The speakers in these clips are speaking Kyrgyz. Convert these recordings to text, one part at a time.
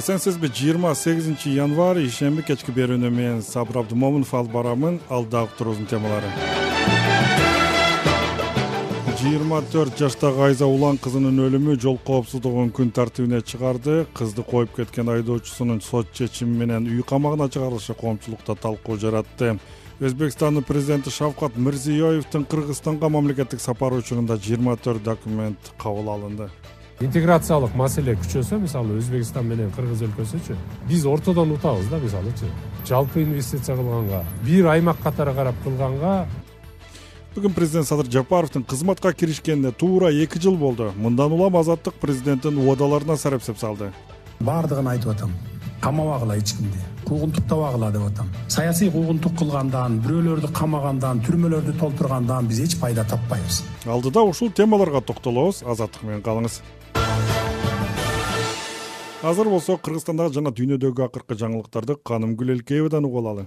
эсенсизби жыйырма сегизинчи январь ишемби кечки берүүнү мен сабыр абдымомунов алып барамын. Ал дагы уктуруубуздун темалары. Жыйырма төрт жаштагы айза улан кызынын өлүмү жол коопсуздугун күн тартибине чыгарды. Кызды коюп кеткен айдоочусунун сот чечими менен үй камагына чыгарылышы коомчулукта талкуу жаратты. Өзбекстандын президенти шавкат мирзиеевдин кыргызстанга мамлекеттик сапары учурунда жыйырма төрт документ кабыл алынды интеграциялык маселе күчөсө мисалы өзбекстан менен кыргыз өлкөсүчү биз ортодон утабыз да мисалычы жалпы инвестиция кылганга бир аймак катары карап кылганга. Бүгүн президент садыр жапаровдун кызматка киришкенине туура эки жыл болду. Мындан улам азаттык президенттин убадаларына сарапсеп салды. Баардыгын айтып атам. Камабагыла эч кимди. Куугунтуктабагыла деп атам. Саясий куугунтук кылгандан бирөөлөрдү камагандан түрмөлөрдү толтургандан биз эч пайда таппайбыз. Алдыда ушул темаларга токтолобуз. Азаттык менен калыңыз азыр болсо кыргызстандагы жана дүйнөдөгү акыркы жаңылыктарды канымгүл элкеевадан угуп алалы.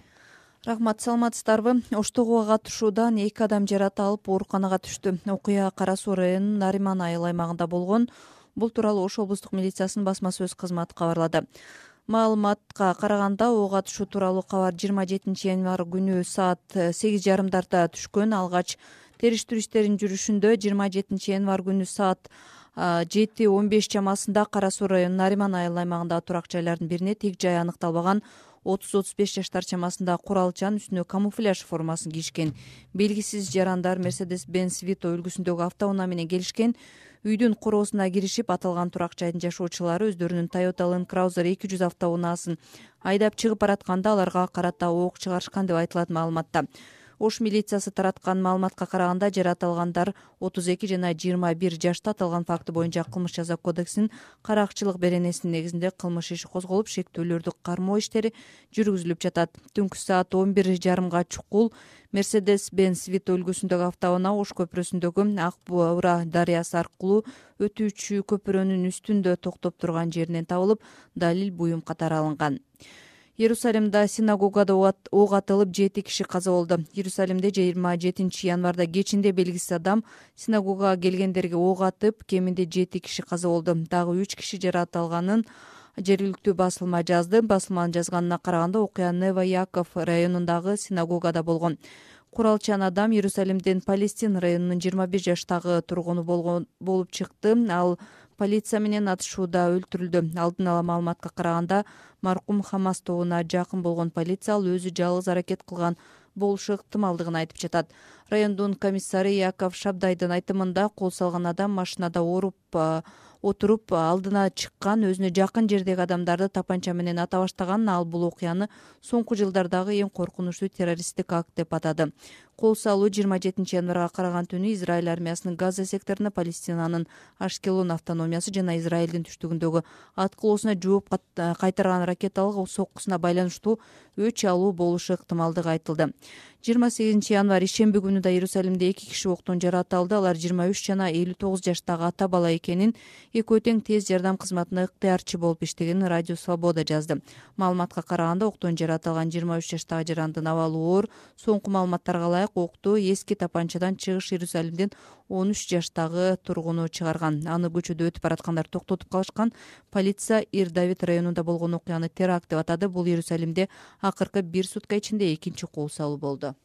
Рахмат саламатсыздарбы. Оштогуга катышуудан эки адам жараталып ооруканага түштү. Окуя кара суу районунун нариман айыл аймагында болгон. Бул тууралуу ош облустук милициясынын басма сөз кызматы кабарлады. Маалыматка караганда ок атышуу тууралуу кабар жыйырма жетинчи январь күнү саат сегиз жарымдарда түшкөн. Алгач териштирүү иштеринин жүрүшүндө жыйырма жетинчи январь күнү саат жети он беш чамасында кара суу районунун нариман айыл аймагындагы турак жайлардын бирине тиг жайы аныкталбаган отуз отуз беш жаштар чамасындагы куралчан үстүнө камуфляж формасын кийишкен. Белгисиз жарандар мерседес бенс вито үлгүсүндөгү автоунаа менен келишкен. Үйдүн короосуна киришип аталган турак жайдын жашоочулары өздөрүнүн тойота лен краузер эки жүз автоунаасын айдап чыгып баратканда аларга карата ок чыгарышкан деп айтылат маалыматта ош милициясы тараткан маалыматка караганда жаратылгандар отуз эки жана жыйырма бир жашта аталган факты боюнча кылмыш жаза кодексинин каракчылык беренесинин негизинде кылмыш иши козголуп шектүүлөрдү кармоо иштери жүргүзүлүп жатат. Түнкү саат он бир жарымга чукул мерседес бенс вито үлгүсүндөгү автоунаа ош көпүрөсүндөгү ак бура дарыясы аркылуу өтүүчү көпүрөнүн үстүндө токтоп турган жеринен табылып далил буюм катары алынган иерусалимда синагогада ок атылып жети киши каза болду. Иерусалимде жыйырма жетинчи январда кечинде белгисиз адам синагогага келгендерге ок атып кеминде жети киши каза болду. Дагы үч киши жаракат алганын жергиликтүү басылма жазды. Басылманын жазганына караганда окуя нева яков районундагы синагогада болгон. Куралчан адам иерусалимдин палестин районунун жыйырма бир жаштагы тургуну болуп чыкты. Ал полиция менен атышууда өлтүрүлдү. Алдын ала маалыматка караганда маркум хамас тобуна жакын болгон полиция ал өзү жалгыз аракет кылган болушу ыктымалдыгын айтып жатат. Райондун комиссары яков шабдайдын айтымында кол салган адам машинада ооруп отуруп алдына чыккан өзүнө жакын жердеги адамдарды тапанча менен ата баштаган ал бул окуяны соңку жылдардагы эң коркунучтуу террористтик акт деп атады кол салуу жыйырма жетинчи январга караган түнү израиль армиясынын газа секторуна палестинанын ашкелон автономиясы жана израилдин түштүгүндөгү аткылоосуна жооп кайтарган ракеталык соккусуна байланыштуу өч алуу болушу ыктымалдыгы айтылды. Жыйырма сегизинчи январь ишемби күнү да иерусалимде эки киши октон жараталды алар жыйырма үч жана элүү тогуз жаштагы ата бала экенин экөө тең тез жардам кызматына ыктыярчы болуп иштегенин радио свобода жазды. Маалыматка караганда октон жаратылган жыйырма үч жаштагы жарандын абалы оор соңку маалыматтарга ылайык окту эски тапанчадан чыгыш иерусалимдин он үч жаштагы тургуну чыгарган. Аны көчөдө өтүп бараткандар токтотуп калышкан. Полиция ир давид районунда болгон окуяны теракт деп атады. Бул иерусалимде акыркы бир сутка ичинде экинчи кол салуу болду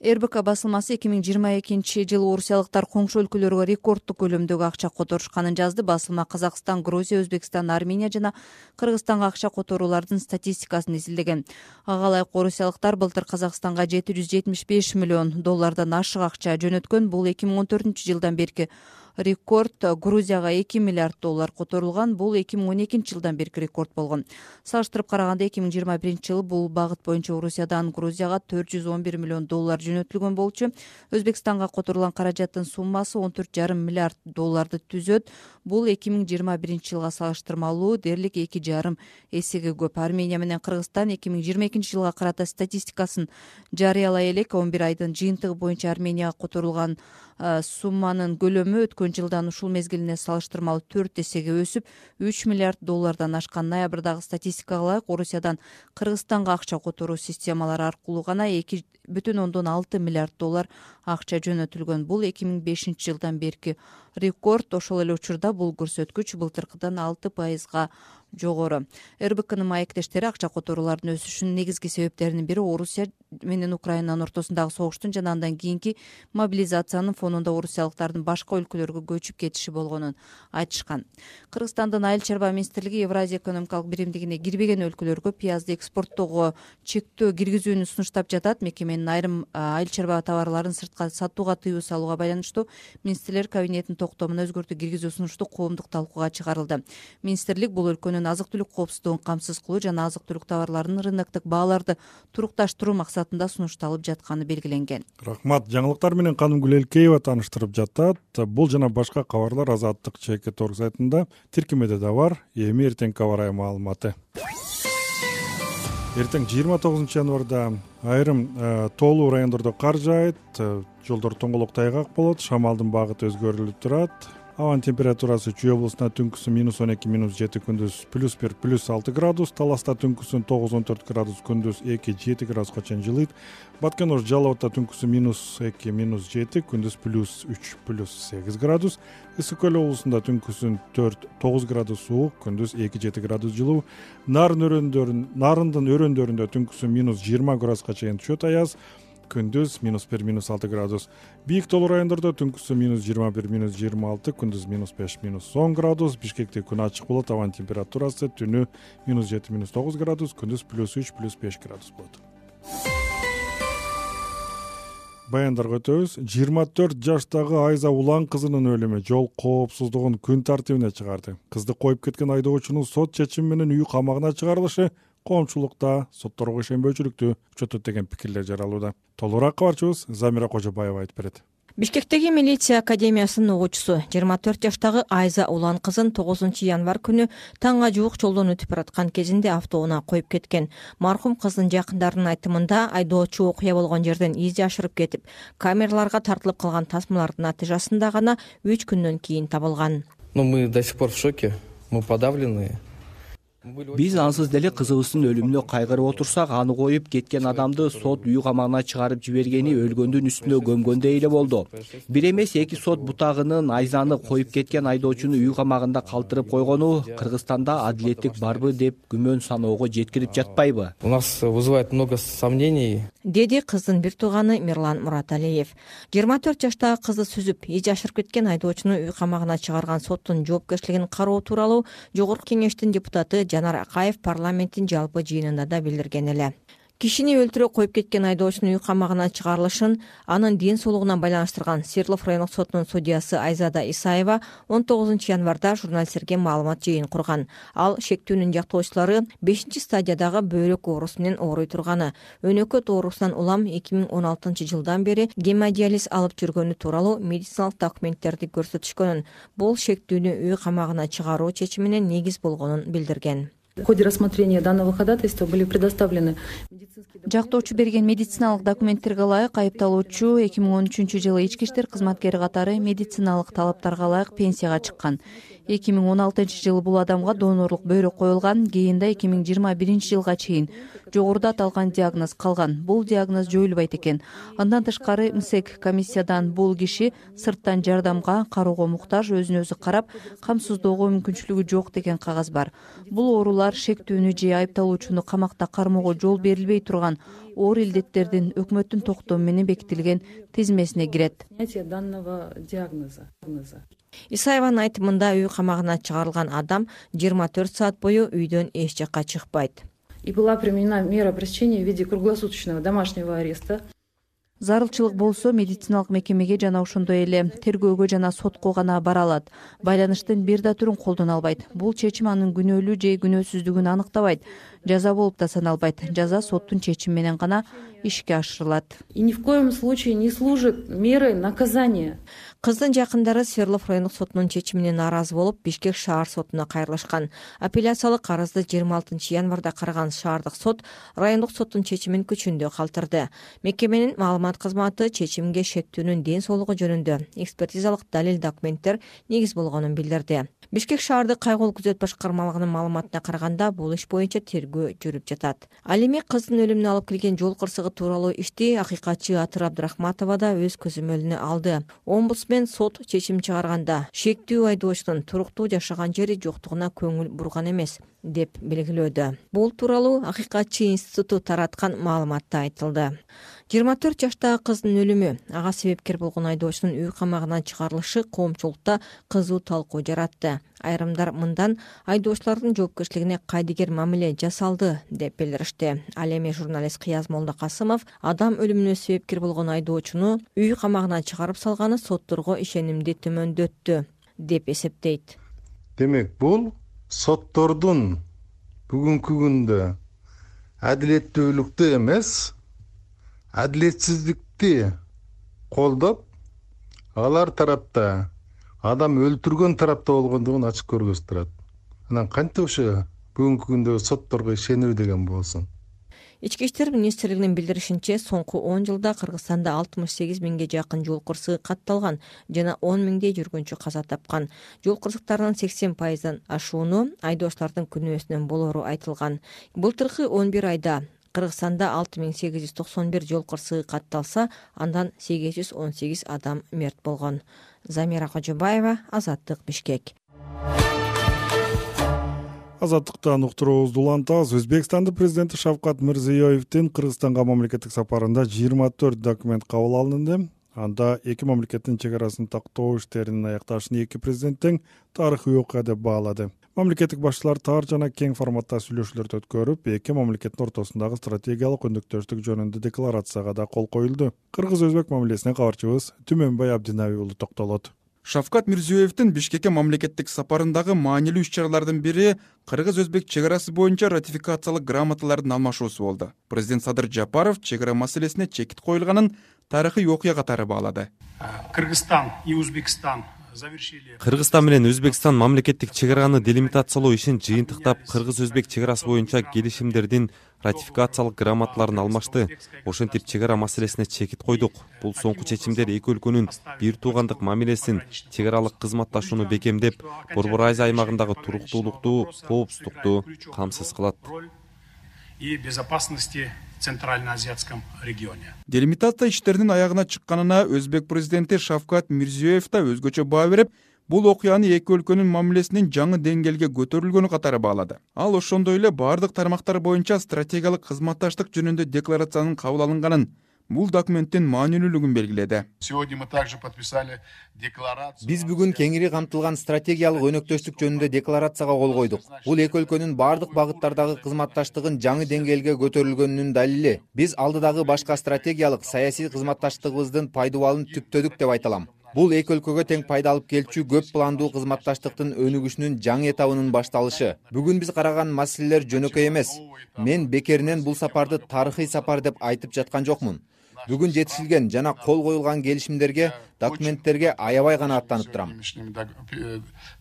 рбк басылмасы эки миң жыйырма экинчи жылы орусиялыктар коңшу өлкөлөргө рекорддук көлөмдөгү акча которушканын жазды. Басылма казакстан грузия өзбекстан армения жана кыргызстанга акча которуулардын статистикасын изилдеген ага ылайык орусиялыктар былтыр казакстанга жети жүз жетимиш беш миллион доллардан ашык акча жөнөткөн. Бул эки миң он төртүнчү жылдан берки рекорд грузияга эки миллиард доллар которулган. Бул эки миң он экинчи жылдан берки рекорд болгон. Салыштырып караганда эки миң жыйырма биринчи жылы бул багыт боюнча орусиядан грузияга төрт жүз он бир миллион доллар жөнөтүлгөн болчу. Өзбекстанга которулган каражаттын суммасы он төрт жарым миллиард долларды түзөт. Бул эки миң жыйырма биринчи жылга салыштырмалуу дээрлик эки жарым эсеге көп. Армения менен кыргызстан эки миң жыйырма экинчи жылга карата статистикасын жарыялай элек. он бир айдын жыйынтыгы боюнча арменияга которулган сумманын көлөмү өткөн жылдан ушул мезгилине салыштырмалуу төрт эсеге өсүп үч миллиард доллардан ашкан ноябрдагы статистикага ылайык орусиядан кыргызстанга акча которуу системалары аркылуу гана эки бүтүн ондон алты миллиард доллар акча жөнөтүлгөн. Бул эки миң бешинчи жылдан берки рекорд. Ошол эле учурда бул көрсөткүч былтыркыдан алты пайызга жогору. Рбкнын маектештери акча которуулардын өсүшүнүн негизги себептеринин бири орусия менен украинанын ортосундагы согуштун жана андан кийинки мобилизациянын фонунда орусиялыктардын башка өлкөлөргө көчүп кетиши болгонун айтышкан. Кыргызстандын айыл чарба министрлиги евразия экономикалык биримдигине кирбеген өлкөлөргө пиязды экспорттоого чектөө киргизүүнү сунуштап жатат. Мекеменин айрым айыл чарба товарларын сыртка сатууга тыюу салууга байланыштуу министрлер кабинетинин токтомуна өзгөртүү киргизүү сунушту коомдук талкууга чыгарылды. Министрлик бул өлкөнүн азык түлүк коопсуздугун камсыз кылуу жана азык түлүк товарларынын рыноктук бааларды турукташтыруу максатында сунушталып жатканы белгиленген. Рахмат. Жаңылыктар менен канымгүл элкеева тааныштырып жатат. Бул жана башка кабарлар азаттык чекит орг сайтында тиркемеде да бар. Эми эртеңки аба ырайы маалыматы. Эртең жыйырма тогузунчу январда айрым э, тоолуу райондордо кар жаайт э, жолдор тоңголок тайгак болот. Шамалдын багыты өзгөрүлүп турат абанын температурасы чүй облусунда түнкүсүн минус он эки минус жети күндүз плюс бир плюс алты градус таласта түнкүсүн тогуз он төрт градус күндүз эки жети градуска чейин жылыйт. Баткен ош жалал абадда түнкүсүн минус эки минус жети күндүз плюс үч плюс сегиз градус. Ысык көл облусунда түнкүсүн төрт тогуз градус суук күндүз эки жети градус жылуу. Нарын өрөөндөрүн нарындын өрөөндөрүндө түнкүсүн минус жыйырма градуска чейин түшөт аяз күндүз минус бир минус алты градус. Бийик тоолуу райондордо түнкүсүн минус жыйырма бир минус жыйырма алты күндүз минус беш минус он градус. Бишкекте күн ачык болот абанын температурасы түнү минус жети минус тогуз градус күндүз плюс үч плюс беш градус болот. Баяндарга өтөбүз жыйырма төрт жаштагы айза улан кызынын өлүмү жол коопсуздугун күн тартибине чыгарды. Кызды коюп кеткен айдоочунун сот чечими менен үй камагына чыгарылышы коомчулукта сотторго ишенбөөчүлүктү күчөтөт деген пикирлер жаралууда. Толугураак кабарчыбыз замира кожобаева айтып берет. Бишкектеги милиция академиясынын угуучусу жыйырма төрт жаштагы айза улан кызын тогузунчу январь күнү таңга жуук жолдон өтүп бараткан кезинде автоунаа коюп кеткен. Маркум кыздын жакындарынын айтымында айдоочу окуя болгон жерден из жашырып кетип камераларга тартылып калган тасмалардын натыйжасында гана үч күндөн кийин табылган. Но мы до сих пор в шоке. Мы подавленные биз ансыз деле кызыбыздын өлүмүнө кайгырып отурсак аны коюп кеткен адамды сот үй камагына чыгарып жибергени өлгөндүн үстүнө көмгөндөй эле болду. Бир эмес эки сот бутагынын айзаны коюп кеткен айдоочуну үй камагында калтырып койгону кыргызстанда адилеттик барбы деп күмөн саноого жеткирип жатпайбы. У нас вызывает много сомнений. Деди кыздын бир тууганы мирлан мураталиев. Жыйырма төрт жаштагы кызды сүзүп из жашырып кеткен айдоочуну үй камагына чыгарган соттун жоопкерчилигин кароо тууралуу жогорку кеңештин депутаты жанар акаев парламенттин жалпы жыйынында да билдирген эле кишини өлтүрө коюп кеткен айдоочунун үй камагына чыгарылышын анын ден соолугуна байланыштырган свердлов райондук сотунун судьясы айзада исаева он тогузунчу январда журналисттерге маалымат жыйын курган. Ал шектүүнүн жактоочулары бешинчи стадиядагы бөйрөк оорусу менен ооруй турганы. Өнөкөт оорусунан улам эки миң он алтынчы жылдан бери гемодиализ алып жүргөнү тууралуу медициналык документтерди көрсөтүшкөнүн. Бул шектүүнү үй камагына чыгаруу чечимине негиз болгонун билдирген в ходе рассмотрения данного ходатайства были предоставлены жактоочу берген медициналык документтерге ылайык айыпталуучу эки миң он үчүнчү жылы ички иштер кызматкери катары медициналык талаптарга ылайык пенсияга чыккан эки миң он алтынчы жылы бул адамга донорлук бөйрөк коюлган кийин да эки миң жыйырма биринчи жылга чейин жогоруда аталган диагноз калган. Бул диагноз жоюлбайт экен. Андан тышкары мсек комиссиядан бул киши сырттан жардамга кароого муктаж өзүнө өзү карап камсыздоого мүмкүнчүлүгү жок деген кагаз бар. Бул оорулар шектүүнү же айыпталуучуну камакта кармоого жол берилбей турган оор илдеттердин өкмөттүн токтому менен бекитилген тизмесине кирет. Данного диагноза исаеванын айтымында үй камагына чыгарылган адам жыйырма төрт саат бою үйдөн эч жакка чыкпайт. И была применена мера пресечения в виде круглосуточного домашнего ареста зарылчылык болсо медициналык мекемеге жана ошондой эле тергөөгө жана сотко гана бара алат. Байланыштын бир да түрүн колдоно албайт. Бул чечим анын күнөөлүү же күнөөсүздүгүн аныктабайт. Жаза болуп да саналбайт. Жаза соттун чечими менен гана ишке ашырылат. И ни в коем случае не служит мерой наказания. Кыздын жакындары свердлов райондук сотунун чечимине нааразы болуп бишкек шаар сотуна кайрылышкан. Апелляциялык арызды жыйырма алтынчы январда караган шаардык сот райондук соттун чечимин күчүндө калтырды. Мекеменин маалымат кызматы чечимге шектүүнүн ден соолугу жөнүндө экспертизалык далил документтер негиз болгонун билдирди. Бишкек шаардык кайгылуу күзөт башкармалыгынын маалыматына караганда бул иш боюнча тергөө жүрүп жатат. Ал эми кыздын өлүмүнө алып келген жол кырсыгы тууралуу ишти акыйкатчы атыр абдрахматова да өз көзөмөлүнө алды. Омбудсмен сот чечим чыгарганда шектүү айдоочунун туруктуу жашаган жери жоктугуна көңүл бурган эмес деп белгилөөдө. Бул тууралуу акыйкатчы институту тараткан маалыматта айтылды жыйырма төрт жаштагы кыздын өлүмү ага себепкер болгон айдоочунун үй камагынан чыгарылышы коомчулукта кызуу талкуу жаратты. Айрымдар мындан айдоочулардын жоопкерчилигине кайдыгер мамиле жасалды деп билдиришти ал эми журналист кыяз молдокасымов адам өлүмүнө себепкер болгон айдоочуну үй камагынан чыгарып салганы сотторго ишенимди төмөндөттү деп эсептейт. Демек бул соттордун бүгүнкү күндө адилеттүүлүктү эмес адилетсиздикти колдоп алар тарапта адам өлтүргөн тарапта болгондугун ачык көргөзүп турат анан кантип ошо бүгүнкү күндөгү сотторго ишенүү деген болсун? Ички иштер министрлигинин билдиришинче соңку он жылда кыргызстанда алтымыш сегиз миңге жакын жол кырсыгы катталган жана он миңдей жүргүнчү каза тапкан. Жол кырсыктарынын сексен пайыздан ашууну айдоочулардын күнөөсүнөн болору айтылган. Былтыркы он бир айда кыргызстанда алты миң сегиз жүз токсон бир жол кырсыгы катталса андан сегиз жүз он сегиз адам мерт болгон. Замира кожобаева азаттык бишкек азаттыктан уктуруубузду улантабыз өзбекстандын президенти шавкат мирзиеевдин кыргызстанга мамлекеттик сапарында жыйырма төрт документ кабыл алынды. Анда эки мамлекеттин чек арасын тактоо иштеринин аякташын эки президент тең тарыхый окуя деп баалады мамлекеттик башчылар тар жана кең форматта сүйлөшүүлөрдү өткөрүп эки мамлекеттин ортосундагы стратегиялык өнөктөштүк жөнүндө декларацияга да кол коюлду. Кыргыз өзбек мамилесине кабарчыбыз түмөнбай абдинаби уулу токтолот. Шавкат мирзиеевдин бишкекке мамлекеттик сапарындагы маанилүү иш чаралардын бири кыргыз өзбек чек арасы боюнча ратификациялык грамоталардын алмашуусу болду. Президент садыр жапаров чек ара маселесине чекит коюлганын тарыхый окуя катары баалады кыргызстан и узбекстан завершили. Кыргызстан менен өзбекстан мамлекеттик чек араны делимитациялоо ишин жыйынтыктап кыргыз өзбек чек арасы боюнча келишимдердин ратификациялык грамоталарын алмашты. Ошентип чек ара маселесине чекит койдук. Бул соңку чечимдер эки өлкөнүн бир туугандык мамилесин чек аралык кызматташууну бекемдеп борбор азия аймагындагы туруктуулукту коопсуздукту камсыз кылат. и безопасности центрально азиатском регионе делимитация иштеринин аягына чыкканына өзбек президенти шавкат мирзиеев да өзгөчө баа берип бул окуяны эки өлкөнүн мамилесинин жаңы деңгээлге көтөрүлгөнү катары баалады. Ал ошондой эле баардык тармактар боюнча стратегиялык кызматташтык жөнүндө декларациянын кабыл алынганын бул документтин маанилүүлүгүн белгиледи. Сегодня мы также подписали декларацию. Биз бүгүн кеңири камтылган стратегиялык өнөктөштүк жөнүндө декларацияга кол койдук. Бул эки өлкөнүн баардык багыттардагы кызматташтыгын жаңы деңгээлге көтөрүлгөнүнүн далили. Биз алдыдагы башка стратегиялык саясий кызматташтыгыбыздын пайдубалын түптөдүк деп айта алам бул эки өлкөгө тең пайда алып келчү көп пландуу кызматташтыктын өнүгүшүнүн жаңы этабынын башталышы. Бүгүн биз караган маселелер жөнөкөй эмес. Мен бекеринен бул сапарды тарыхый сапар деп айтып жаткан жокмун бүгүн жетишилген жана кол коюлган келишимдерге документтерге аябай канааттанып турам.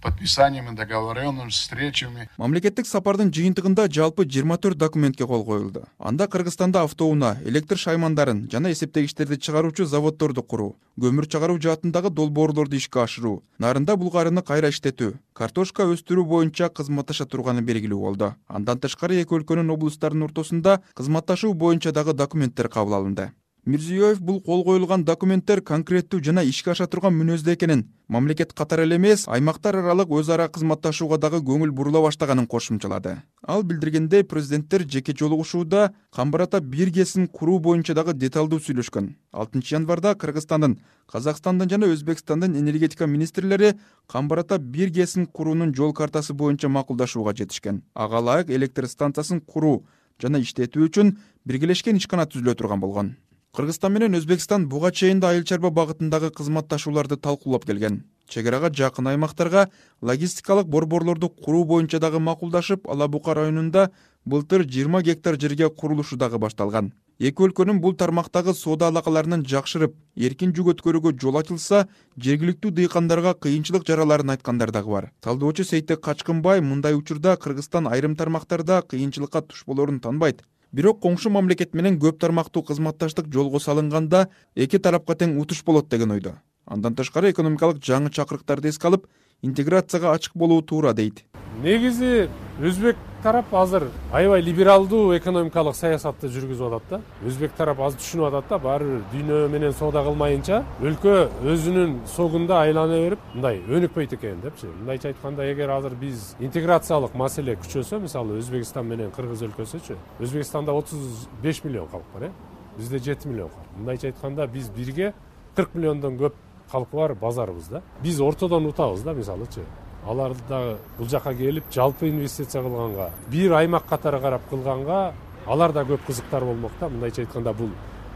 Подписаниями договоренностями встречами. Мамлекеттик сапардын жыйынтыгында жалпы жыйырма төрт документке кол коюлду. Анда кыргызстанда автоунаа электр шаймандарын жана эсептегичтерди чыгаруучу заводдорду куруу көмүр чыгаруу жаатындагы долбоорлорду ишке ашыруу нарында булгарыны кайра иштетүү картошка өстүрүү боюнча кызматташа турганы белгилүү болду. Андан тышкары эки өлкөнүн облустарынын ортосунда кызматташуу боюнча дагы документтер кабыл алынды мирзиеев бул кол коюлган документтер конкреттүү жана ишке аша турган мүнөздө экенин мамлекет катары эле эмес аймактар аралык өз ара кызматташууга дагы көңүл бурула баштаганын кошумчалады. Ал билдиргендей президенттер жеке жолугушууда камбар бир гэсин куруу боюнча дагы деталдуу сүйлөшкөн. Алтынчы январда кыргызстандын казакстандын жана өзбекстандын энергетика министрлери камбар бир гэсин куруунун жол картасы боюнча макулдашууга жетишкен. Ага ылайык электр станциясын куруу жана иштетүү үчүн биргелешкен ишкана түзүлө турган болгон кыргызстан менен өзбекстан буга чейин да айыл чарба багытындагы кызматташууларды талкуулап келген. Чек арага жакын аймактарга логистикалык борборлорду куруу боюнча дагы макулдашып ала бука районунда былтыр жыйырма гектар жерге курулушу дагы башталган. Эки өлкөнүн бул тармактагы соода алакаларынын жакшырып эркин жүк өткөрүүгө жол ачылса жергиликтүү дыйкандарга кыйынчылык жараларын айткандар дагы бар. Талдоочу сейтек качкынбай мындай учурда кыргызстан айрым тармактарда кыйынчылыкка туш болоорун танбайт бирок коңшу мамлекет менен көп тармактуу кызматташтык жолго салынганда эки тарапка тең утуш болот деген ойдо. Андан тышкары экономикалык жаңы чакырыктарды эске алып интеграцияга ачык болуу туура дейт негизи өзбек тарап азыр аябай либералдуу экономикалык саясатты жүргүзүп атат да. Өзбек тарап азыр түшүнүп атат да баары бир дүйнө менен соода кылмайынча өлкө өзүнүн согунда айлана берип мындай өнүкпөйт экен депчи. Мындайча айтканда эгер азыр биз интеграциялык маселе күчөсө мисалы өзбекстан менен кыргыз өлкөсүчү өзбекстанда отуз беш миллион калк бар э? Бизде жети миллион калк. Мындайча айтканда биз бирге кырк миллиондон көп калкы бар базарбыз да биз ортодон утабыз да мисалычы алар дагы бул жака келип жалпы инвестиция кылганга бир аймак катары карап кылганга алар да көп кызыктар болмок да мындайча айтканда бул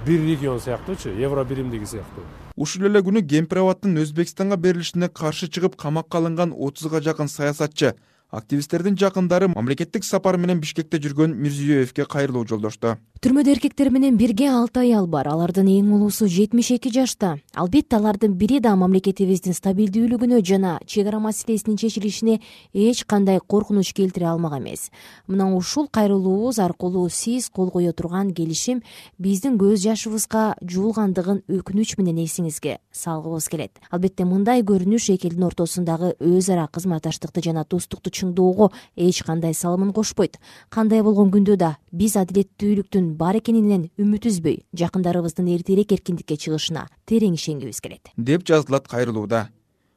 бир регион сыяктуучу евро биримдиги сыяктуу. Ушул эле күнү кемпир өзбекстанга берилишине каршы чыгып камакка алынган отузга жакын саясатчы активисттердин жакындары мамлекеттик сапар менен бишкекте жүргөн мирзиеевке кайрылуу жолдошту түрмөдө эркектер менен бирге алты аял бар. Алардын эң улуусу жетимиш эки жашта. Албетте алардын бири да мамлекетибиздин стабилдүүлүгүнө жана чек ара маселесинин чечилишине эч кандай коркунуч келтире алмак эмес. Мына ушул кайрылуубуз аркылуу сиз кол кое турган келишим биздин көз жашыбызга жуулгандыгын өкүнүч менен эсиңизге салгыбыз келет. Албетте мындай көрүнүш эки элдин ортосундагы өз ара кызматташтыкты жана достукту чыңдоого эч кандай салымын кошпойт. Кандай болгон күндө да биз адилеттүүлүктүн бар экенинен үмүт үзбөй жакындарыбыздын эртерээк эркиндикке чыгышына терең ишенгибиз келет. Деп жазылат кайрылууда.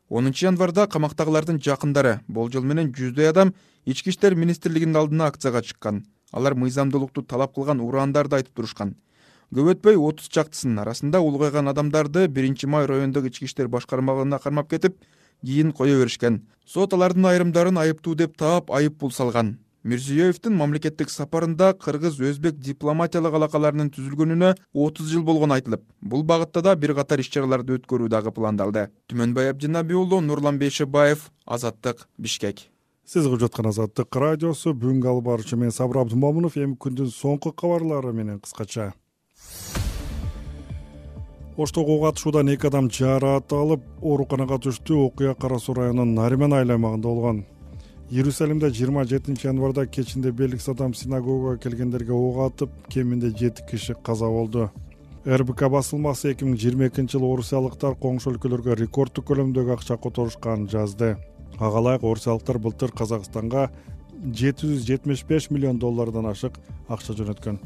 Онунчу январда камактагылардын жакындары болжол менен жүздөй адам ички иштер министрлигинин алдына акцияга чыккан. Алар мыйзамдуулукту талап кылган ураандарды айтып турушкан. Көп өтпөй отуз чактысынын арасында улгайган адамдарды биринчи май райондук ички иштер башкармалыгына кармап кетип кийин кое беришкен. Сот алардын айрымдарын айыптуу деп таап айып пул салган мирзиеевдин мамлекеттик сапарында кыргыз өзбек дипломатиялык алакаларынын түзүлгөнүнө отуз жыл болгону айтылып бул багытта да бир катар иш чараларды өткөрүү дагы пландалды. Түмөнбай абдинаби уулу нурлан бейшебаев азаттык бишкек. Сиз угуп жаткан азаттык радиосу бүгүнкү алып баруучу мен сабыр абдымомунов эми күндүн соңку кабарлары менен кыскача. Оштогу ок атышуудан эки адам жараат алып ооруканага түштү окуя кара суу районунун нариман айыл аймагында болгон иерусалимде жыйырма жетинчи январда кечинде белгисиз адам синагогага келгендерге ок атып кеминде жети киши каза болду. рбк басылмасы эки миң жыйырма экинчи жылы орусиялыктар коңшу өлкөлөргө рекорддук көлөмдөгү акча которушканын жазды. Ага ылайык орусиялыктар былтыр казакстанга жети жүз жетимиш беш миллион доллардан ашык акча жөнөткөн.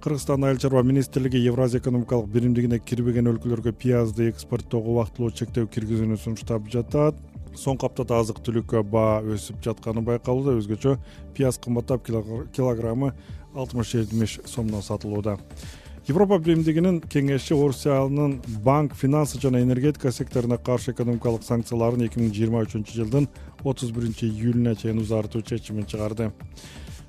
Кыргызстандын айыл чарба министрлиги евразия экономикалык биримдигине кирбеген өлкөлөргө пиязды экспорттоого убактылуу чектөө киргизүүнү сунуштап жатат соңку аптада азык түлүккө баа өсүп жатканы байкалууда. Өзгөчө пияз кымбаттап килограммы алтымыш жетимиш сомдон сатылууда. Европа биримдигинин кеңеши орусиянын банк финансы жана энергетика секторуна каршы экономикалык санкцияларын эки миң жыйырма үчүнчү жылдын отуз биринчи июлуна чейин узартуу чечимин чыгарды.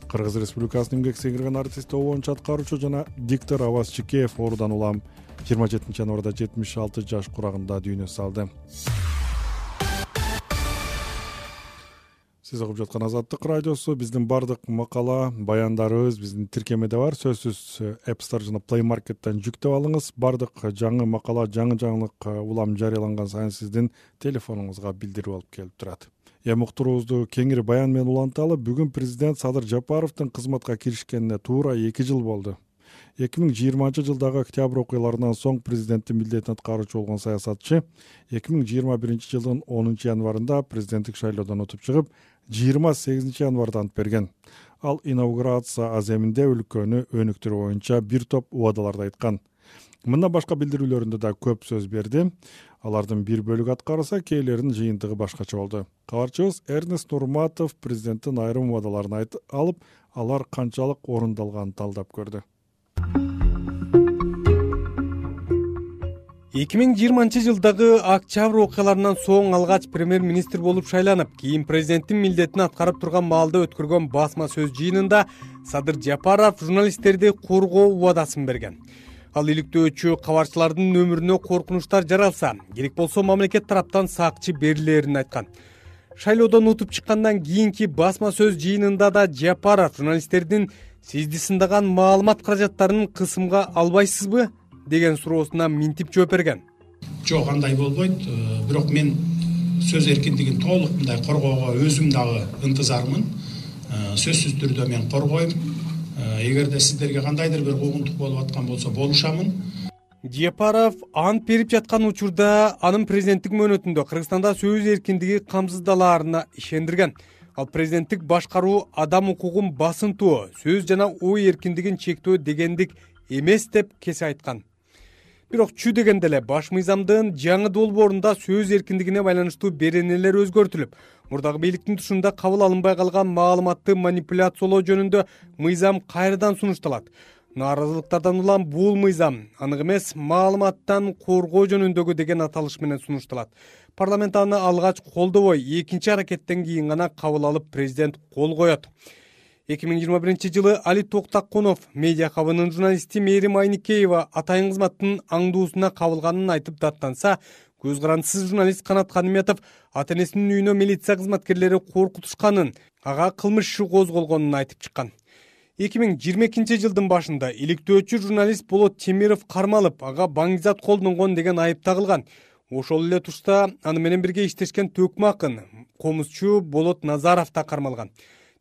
Кыргыз республикасынын эмгек сиңирген артисти обончу аткаруучу жана диктор аваз чикеев оорудан улам. Жыйырма жетинчи январда жетимиш алты жаш курагында дүйнө салды сиз угуп жаткан азаттык радиосу биздин баардык макала баяндарыбыз биздин тиркемеде бар. Сөзсүз app store жана play markеттен жүктөп алыңыз. Баардык жаңы макала жаңы жаңылык улам жарыяланган сайын сиздин телефонуңузга билдирүү алып келип турат. Эми уктуруубузду кеңири баян менен уланталы. Бүгүн президент садыр жапаровдун кызматка киришкенине туура эки жыл болду эки миң жыйырманчы жылдагы октябрь окуяларынан соң президенттин милдетин аткаруучу болгон саясатчы эки миң жыйырма биринчи жылдын онунчу январында президенттик шайлоодон утуп чыгып жыйырма сегизинчи январда ант берген. Ал инаугурация аземинде өлкөнү өнүктүрүү боюнча бир топ убадаларды айткан. Мындан башка билдирүүлөрүндө да көп сөз берди. Алардын бир бөлүгү аткарылса кээелеринин жыйынтыгы башкача болду. Кабарчыбыз эрнест нурматов президенттин айрым убадаларын алып алар канчалык орундалганын талдап көрдү эки миң жыйырманчы жылдагы октябрь окуяларынан соң алгач премьер министр болуп шайланып кийин президенттин милдетин аткарып турган маалда өткөргөн басма сөз жыйынында садыр жапаров журналисттерди коргоо убадасын берген. Ал иликтөөчү кабарчылардын өмүрүнө коркунучтар жаралса керек болсо мамлекет тараптан сакчы берилээрин айткан. Шайлоодон утуп чыккандан кийинки басма сөз жыйынында да жапаров журналисттердин сизди сындаган маалымат каражаттарын кысымга албайсызбы деген суроосуна минтип жооп берген. Жок андай болбойт. Э, бирок мен сөз эркиндигин толук мындай коргоого өзүм дагы ынтызармын. Э, сөзсүз түрдө мен коргойм э, эгерде сиздерге кандайдыр бир куугунтук болуп аткан болсо болушамын. Жапаров ант берип жаткан учурда анын президенттик мөөнөтүндө кыргызстанда сөз эркиндиги камсыздалаарына ишендирген. Ал президенттик башкаруу адам укугун басынтуу сөз жана ой эркиндигин чектөө дегендик эмес деп кесе айткан бирок чү дегенде эле баш мыйзамдын жаңы долбоорунда сөз эркиндигине байланыштуу беренелер өзгөртүлүп мурдагы бийликтин тушунда кабыл алынбай калган маалыматты манипуляциялоо жөнүндө мыйзам кайрадан сунушталат. Нааразылыктардан улам бул мыйзам анык эмес маалыматтан коргоо жөнүндөгү деген аталыш менен сунушталат. Парламент аны алгач колдобой экинчи аракеттен кийин гана кабыл алып президент кол коет эки миң жыйырма биринчи жылы али токтакунов медиа хабынын журналисти мээрим айникеева атайын кызматтын аңдуусуна кабылганын айтып даттанса көз карандысыз журналист канат каныметов ата энесинин үйүнө милиция кызматкерлери коркутушканын ага кылмыш иши козголгонун айтып чыккан. эки миң жыйырма экинчи жылдын башында иликтөөчү журналист болот темиров кармалып ага баңгизат колдонгон деген айып тагылган. Ошол эле тушта аны менен бирге иштешкен төкмө акын комузчу болот назаров да кармалган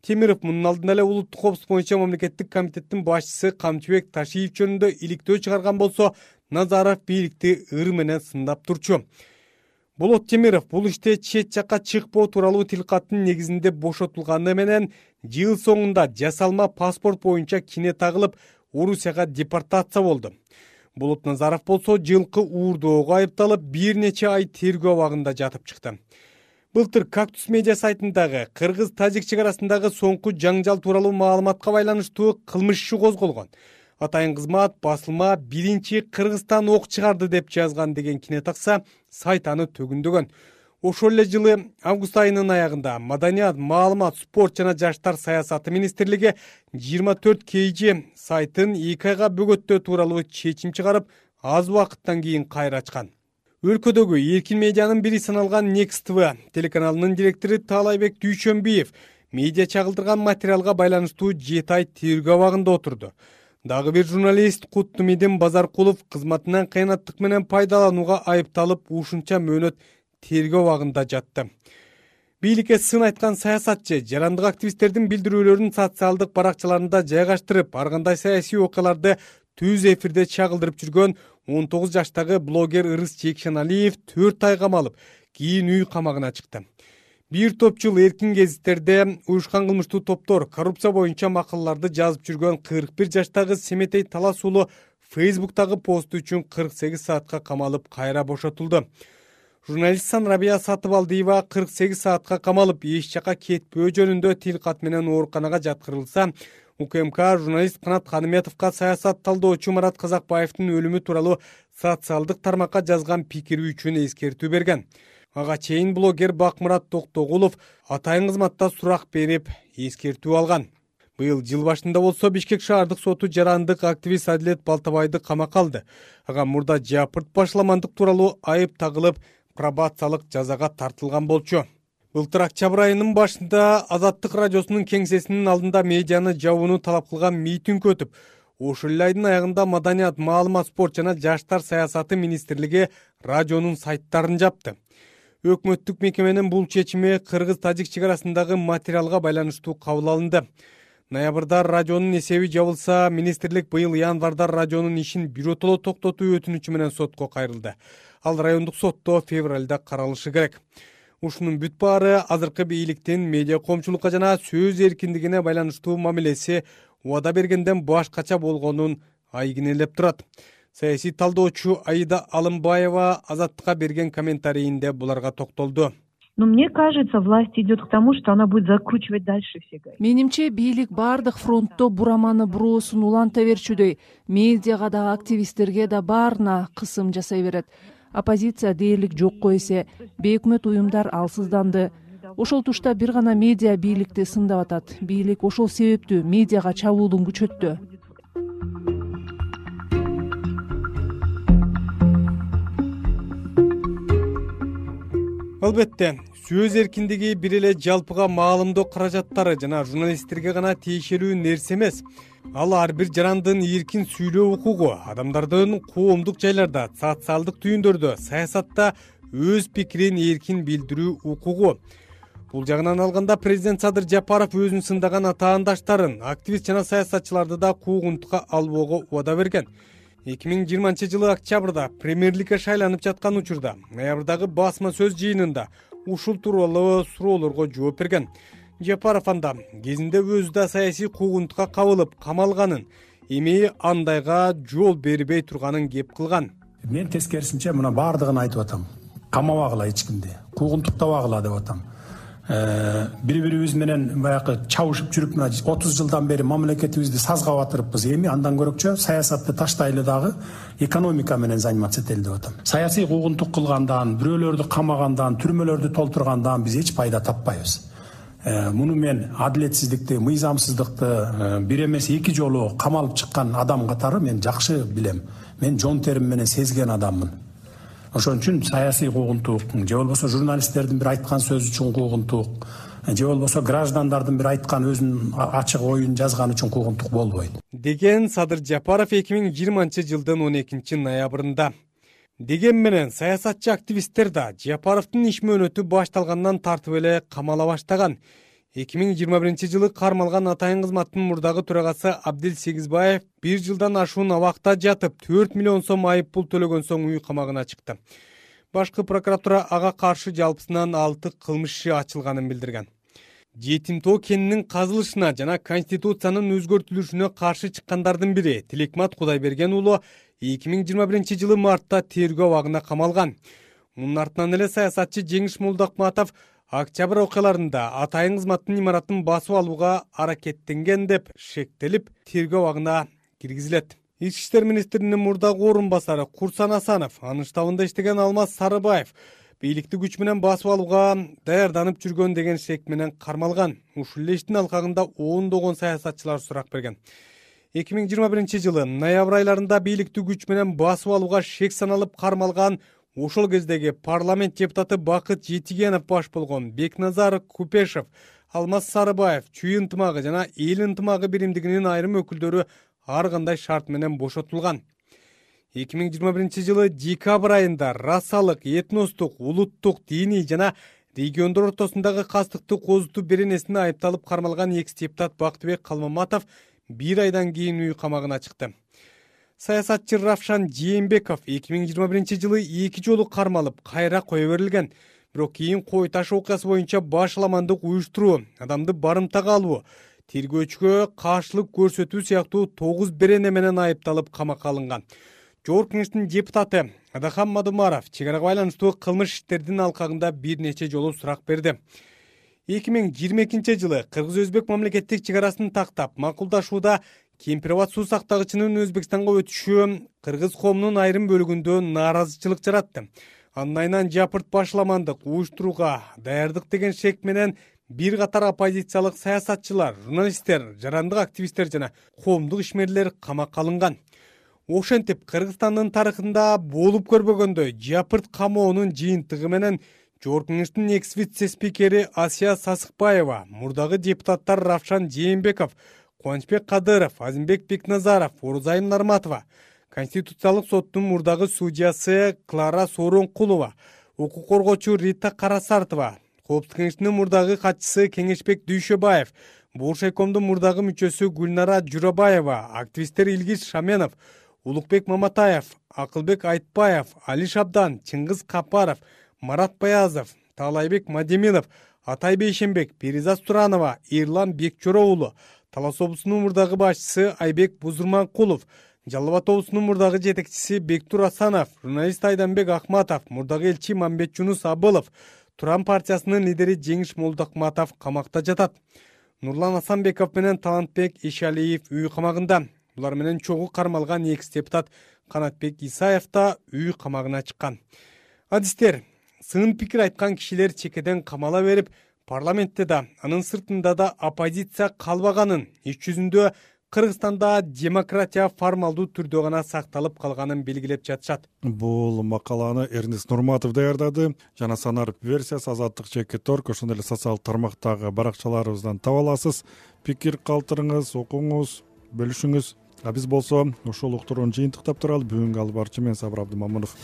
темиров мунун алдында эле улуттук коопсуздук боюнча мамлекеттик комитеттин башчысы камчыбек ташиев жөнүндө иликтөө чыгарган болсо назаров бийликти ыр менен сындап турчу. Болот темиров бул иште чет жакка чыкпоо тууралуу тилкаттын негизинде бошотулганы менен жыл соңунда жасалма паспорт боюнча кине тагылып орусияга депортация болду. Болот назаров болсо жылкы уурдоого айыпталып бир нече ай тергөө абагында жатып чыкты былтыр кактус медиа сайтындагы кыргыз тажик чек арасындагы соңку жаңжал тууралуу маалыматка байланыштуу кылмыш иши козголгон. Атайын кызмат басылма биринчи кыргызстан ок чыгарды деп жазган деген кине такса сайт аны төгүндөгөн. Ошол эле жылы август айынын аягында маданият маалымат спорт жана жаштар саясаты министрлиги жыйырма төрт kg сайтын эки айга бөгөттөө тууралуу чечим чыгарып аз убакыттан кийин кайра ачкан өлкөдөгү эркин медианын бири саналган next тв телеканалынын директору таалайбек дүйшөнбиев медиа чагылдырган материалга байланыштуу жети ай тергөө абагында отурду. Дагы бир журналист куттумидин базаркулов кызматынан кыянаттык менен пайдаланууга айыпталып ушунча мөөнөт тергөө абагында жатты. Бийликке сын айткан саясатчы жарандык активисттердин билдирүүлөрүн социалдык баракчаларында жайгаштырып ар кандай саясий окуяларды түз эфирде чагылдырып жүргөн он тогуз жаштагы блогер ырыс жекшеналиев төрт ай камалып кийин үй камагына чыкты. Бир топ жыл эркин гезиттерде уюшкан кылмыштуу топтор коррупция боюнча макалаларды жазып жүргөн кырк бир жаштагы семетей талас уулу фейсбуктагы посту үчүн кырк сегиз саатка камалып кайра бошотулду. Журналист санрабия сатыбалдиева кырк сегиз саатка камалып эч жака кетпөө жөнүндө тил кат менен ооруканага жаткырылса укмк журналист канат каныметовго саясат талдоочу марат казакбаевдин өлүмү тууралуу социалдык тармакка жазган пикири үчүн эскертүү берген. Ага чейин блогер бакмурат токтогулов атайын кызматта сурак берип эскертүү алган. Быйыл жыл башында болсо бишкек шаардык соту жарандык активист адилет балтабайды камакка алды. Ага мурда жапырт башаламандык тууралуу айып тагылып пробациялык жазага тартылган болчу былтыр октябрь айынын башында азаттык радиосунун кеңсесинин алдында медианы жабууну талап кылган митинг өтүп ошол эле айдын аягында маданият маалымат спорт жана жаштар саясаты министрлиги радионун сайттарын жапты. Өкмөттүк мекеменин бул чечими кыргыз тажик чек арасындагы материалга байланыштуу кабыл алынды. Ноябрда радионун эсеби жабылса министрлик быйыл январда радионун ишин биротоло токтотуу өтүнүчү менен сотко кайрылды. Ал райондук сотто февралда каралышы керек ушунун бүт баары азыркы бийликтин медиа коомчулукка жана сөз эркиндигине байланыштуу мамилеси убада бергенден башкача болгонун айгинелеп турат. Саясий талдоочу аида алымбаева азаттыкка берген комментарийинде буларга токтолду. Но мне кажется власть идет к тому что она будет закручивать дальше все менимче бийлик баардык фронтто бураманы буроосун уланта берчүдөй медиага да активисттерге да баарына кысым жасай берет оппозиция дээрлик жокко эсе бейөкмөт уюмдар алсызданды. Ошол тушта бир гана медиа бийликти сындап атат. Бийлик ошол себептүү медиага чабуулун күчөттү. Албетте сөз эркиндиги бир эле жалпыга маалымдоо каражаттары жана журналисттерге гана тиешелүү нерсе эмес. Ал ар бир жарандын эркин сүйлөө укугу адамдардын коомдук жайларда социалдык түйүндөрдө саясатта өз пикирин эркин билдирүү укугу. Бул жагынан алганда президент садыр жапаров өзүн сындаган атаандаштарын активист жана саясатчыларды да куугунтукка албоого убада берген. Эки миң жыйырманчы жылы октябрда премьерликке шайланып жаткан учурда ноябрдагы басма сөз жыйынында ушул тууралуу суроолорго жооп берген. Жапаров анда кезинде өзү да саясий куугунтукка кабылып камалганын эми андайга жол бербей турганын кеп кылган мен тескерисинче мына баардыгын айтып атам. Камабагыла эч кимди. Куугунтуктабагыла деп атам бири бирибиз менен баягы чабышып жүрүп мына отуз жылдан бери мамлекетибизди сазга батырыппыз эми. Андан көрөкчө саясатты таштайлы дагы экономика менен заниматься этели деп атам. Саясий куугунтук кылгандан бирөөлөрдү камагандан түрмөлөрдү толтургандан биз эч пайда таппайбыз. Э, муну мен адилетсиздикти мыйзамсыздыкты э, бир эмес эки жолу камалып чыккан адам катары мен жакшы билем. Мен жон терим менен сезген адаммын ошон үчүн саясий куугунтук же болбосо журналисттердин бир айткан сөзү үчүн куугунтук же болбосо граждандардын бир айткан өзүнүн ачык оюн жазганы үчүн куугунтук болбойт. Деген садыр жапаров эки миң жыйырманчы жылдын он экинчи ноябрында. Дегени менен саясатчы активисттер да жапаровдун иш мөөнөтү башталгандан тартып эле камала баштаган эки миң жыйырма биринчи жылы кармалган атайын кызматтын мурдагы төрагасы абдил сегизбаев бир жылдан ашуун абакта жатып төрт миллион сом айып пул төлөгөн соң үй камагына чыкты. Башкы прокуратура ага каршы жалпысынан алты кылмыш иши ачылганын билдирген. Жетим тоо кенинин казылышына жана конституциянын өзгөртүлүшүнө каршы чыккандардын бири тилекмат кудайберген уулу эки миң жыйырма биринчи жылы мартта тергөө абагына камалган. Мунун артынан эле саясатчы жеңиш молдокматов октябрь окуяларында атайын кызматтын имаратын басып алууга аракеттенген деп шектелип тергөө абагына киргизилет. Ички иштер министринин мурдагы орун басары курсан асанов анын штабында иштеген алмаз сарыбаев бийликти күч менен басып алууга даярданып жүргөн деген шек менен кармалган. Ушул эле иштин алкагында ондогон саясатчылар сурак берген. Эки миң жыйырма биринчи жылы ноябрь айларында бийликти күч менен басып алууга шек саналып кармалган ошол кездеги парламент депутаты бакыт жетигенов баш болгон бекназар купешев алмаз сарыбаев чүй ынтымагы жана эл ынтымагы биримдигинин айрым өкүлдөрү ар кандай шарт менен бошотулган. эки миң жыйырма биринчи жылы декабрь айында расалык этностук улуттук диний жана региондор ортосундагы кастыкты козутуу беренесине айыпталып кармалган экс депутат бактыбек калмаматов бир айдан кийин үй камагына чыкты саясатчы равшан жээнбеков эки миң жыйырма биринчи жылы эки жолу кармалып кайра кое берилген. Бирок кийин кой таш окуясы боюнча башаламандык уюштуруу адамды барымтага алуу тергөөчүгө каршылык көрсөтүү сыяктуу тогуз берене менен айыпталып камакка алынган. Жогорку кеңештин депутаты адахан мадумаров чек арага байланыштуу кылмыш иштердин алкагында бир нече жолу сурак берди. Эки миң жыйырма экинчи жылы кыргыз өзбек мамлекеттик чек арасын тактап макулдашууда кемпир абад суу сактагычынын өзбекстанга өтүшү кыргыз коомунун айрым бөлүгүндө нааразычылык жаратты анын айынан жапырт башаламандык уюштурууга даярдык деген шек менен бир катар оппозициялык саясатчылар журналисттер жарандык активисттер жана коомдук ишмерлер камакка алынган. Ошентип кыргызстандын тарыхында болуп көрбөгөндөй жапырт камоонун жыйынтыгы менен жогорку кеңештин экс вице спикери асия сасыкбаева мурдагы депутаттар равшан жээнбеков кубанычбек кадыров азимбек бекназаров орузайым нарматова конституциялык соттун мурдагы судьясы клара сооронкулова укук коргоочу рита карасартова коопсуздук кеңешинин мурдагы катчысы кеңешбек дүйшөбаев буршайкомдун мурдагы мүчөсү гүлнара журабаева активисттер илгиз шаменов улукбек маматаев акылбек айтбаев али шабдан чыңгыз капаров марат баязов таалайбек мадеминов атай бейшенбек перизат суранова эрлан бекчоро уулу талас облусунун мурдагы башчысы айбек бузурманкулов жалал абад облусунун мурдагы жетекчиси бектур асанов журналист айданбек акматов мурдагы элчи мамбетжунус абылов туран партиясынын лидери жеңиш молдокматов камакта жатат. Нурлан асанбеков менен талантбек эшалиев үй камагында. Булар менен чогуу кармалган экс депутат канатбек исаев да үй камагына чыккан. Адистер сын пикир айткан кишилер чекеден камала берип парламентте да анын сыртында да оппозиция калбаганын иш жүзүндө кыргызстанда демократия формалдуу түрдө гана сакталып калганын белгилеп жатышат. Бул макаланы эрнест нурматов даярдады. Жана санар версиясы азаттык жеке торг ошондой эле социалдык тармактагы баракчаларыбыздан таба аласыз. Пикир калтырыңыз окуңуз бөлүшүңүз. А биз болсо ушул уктурууну жыйынтыктап туралы бүгүнкү алып барчу мен сабыр абдымамунов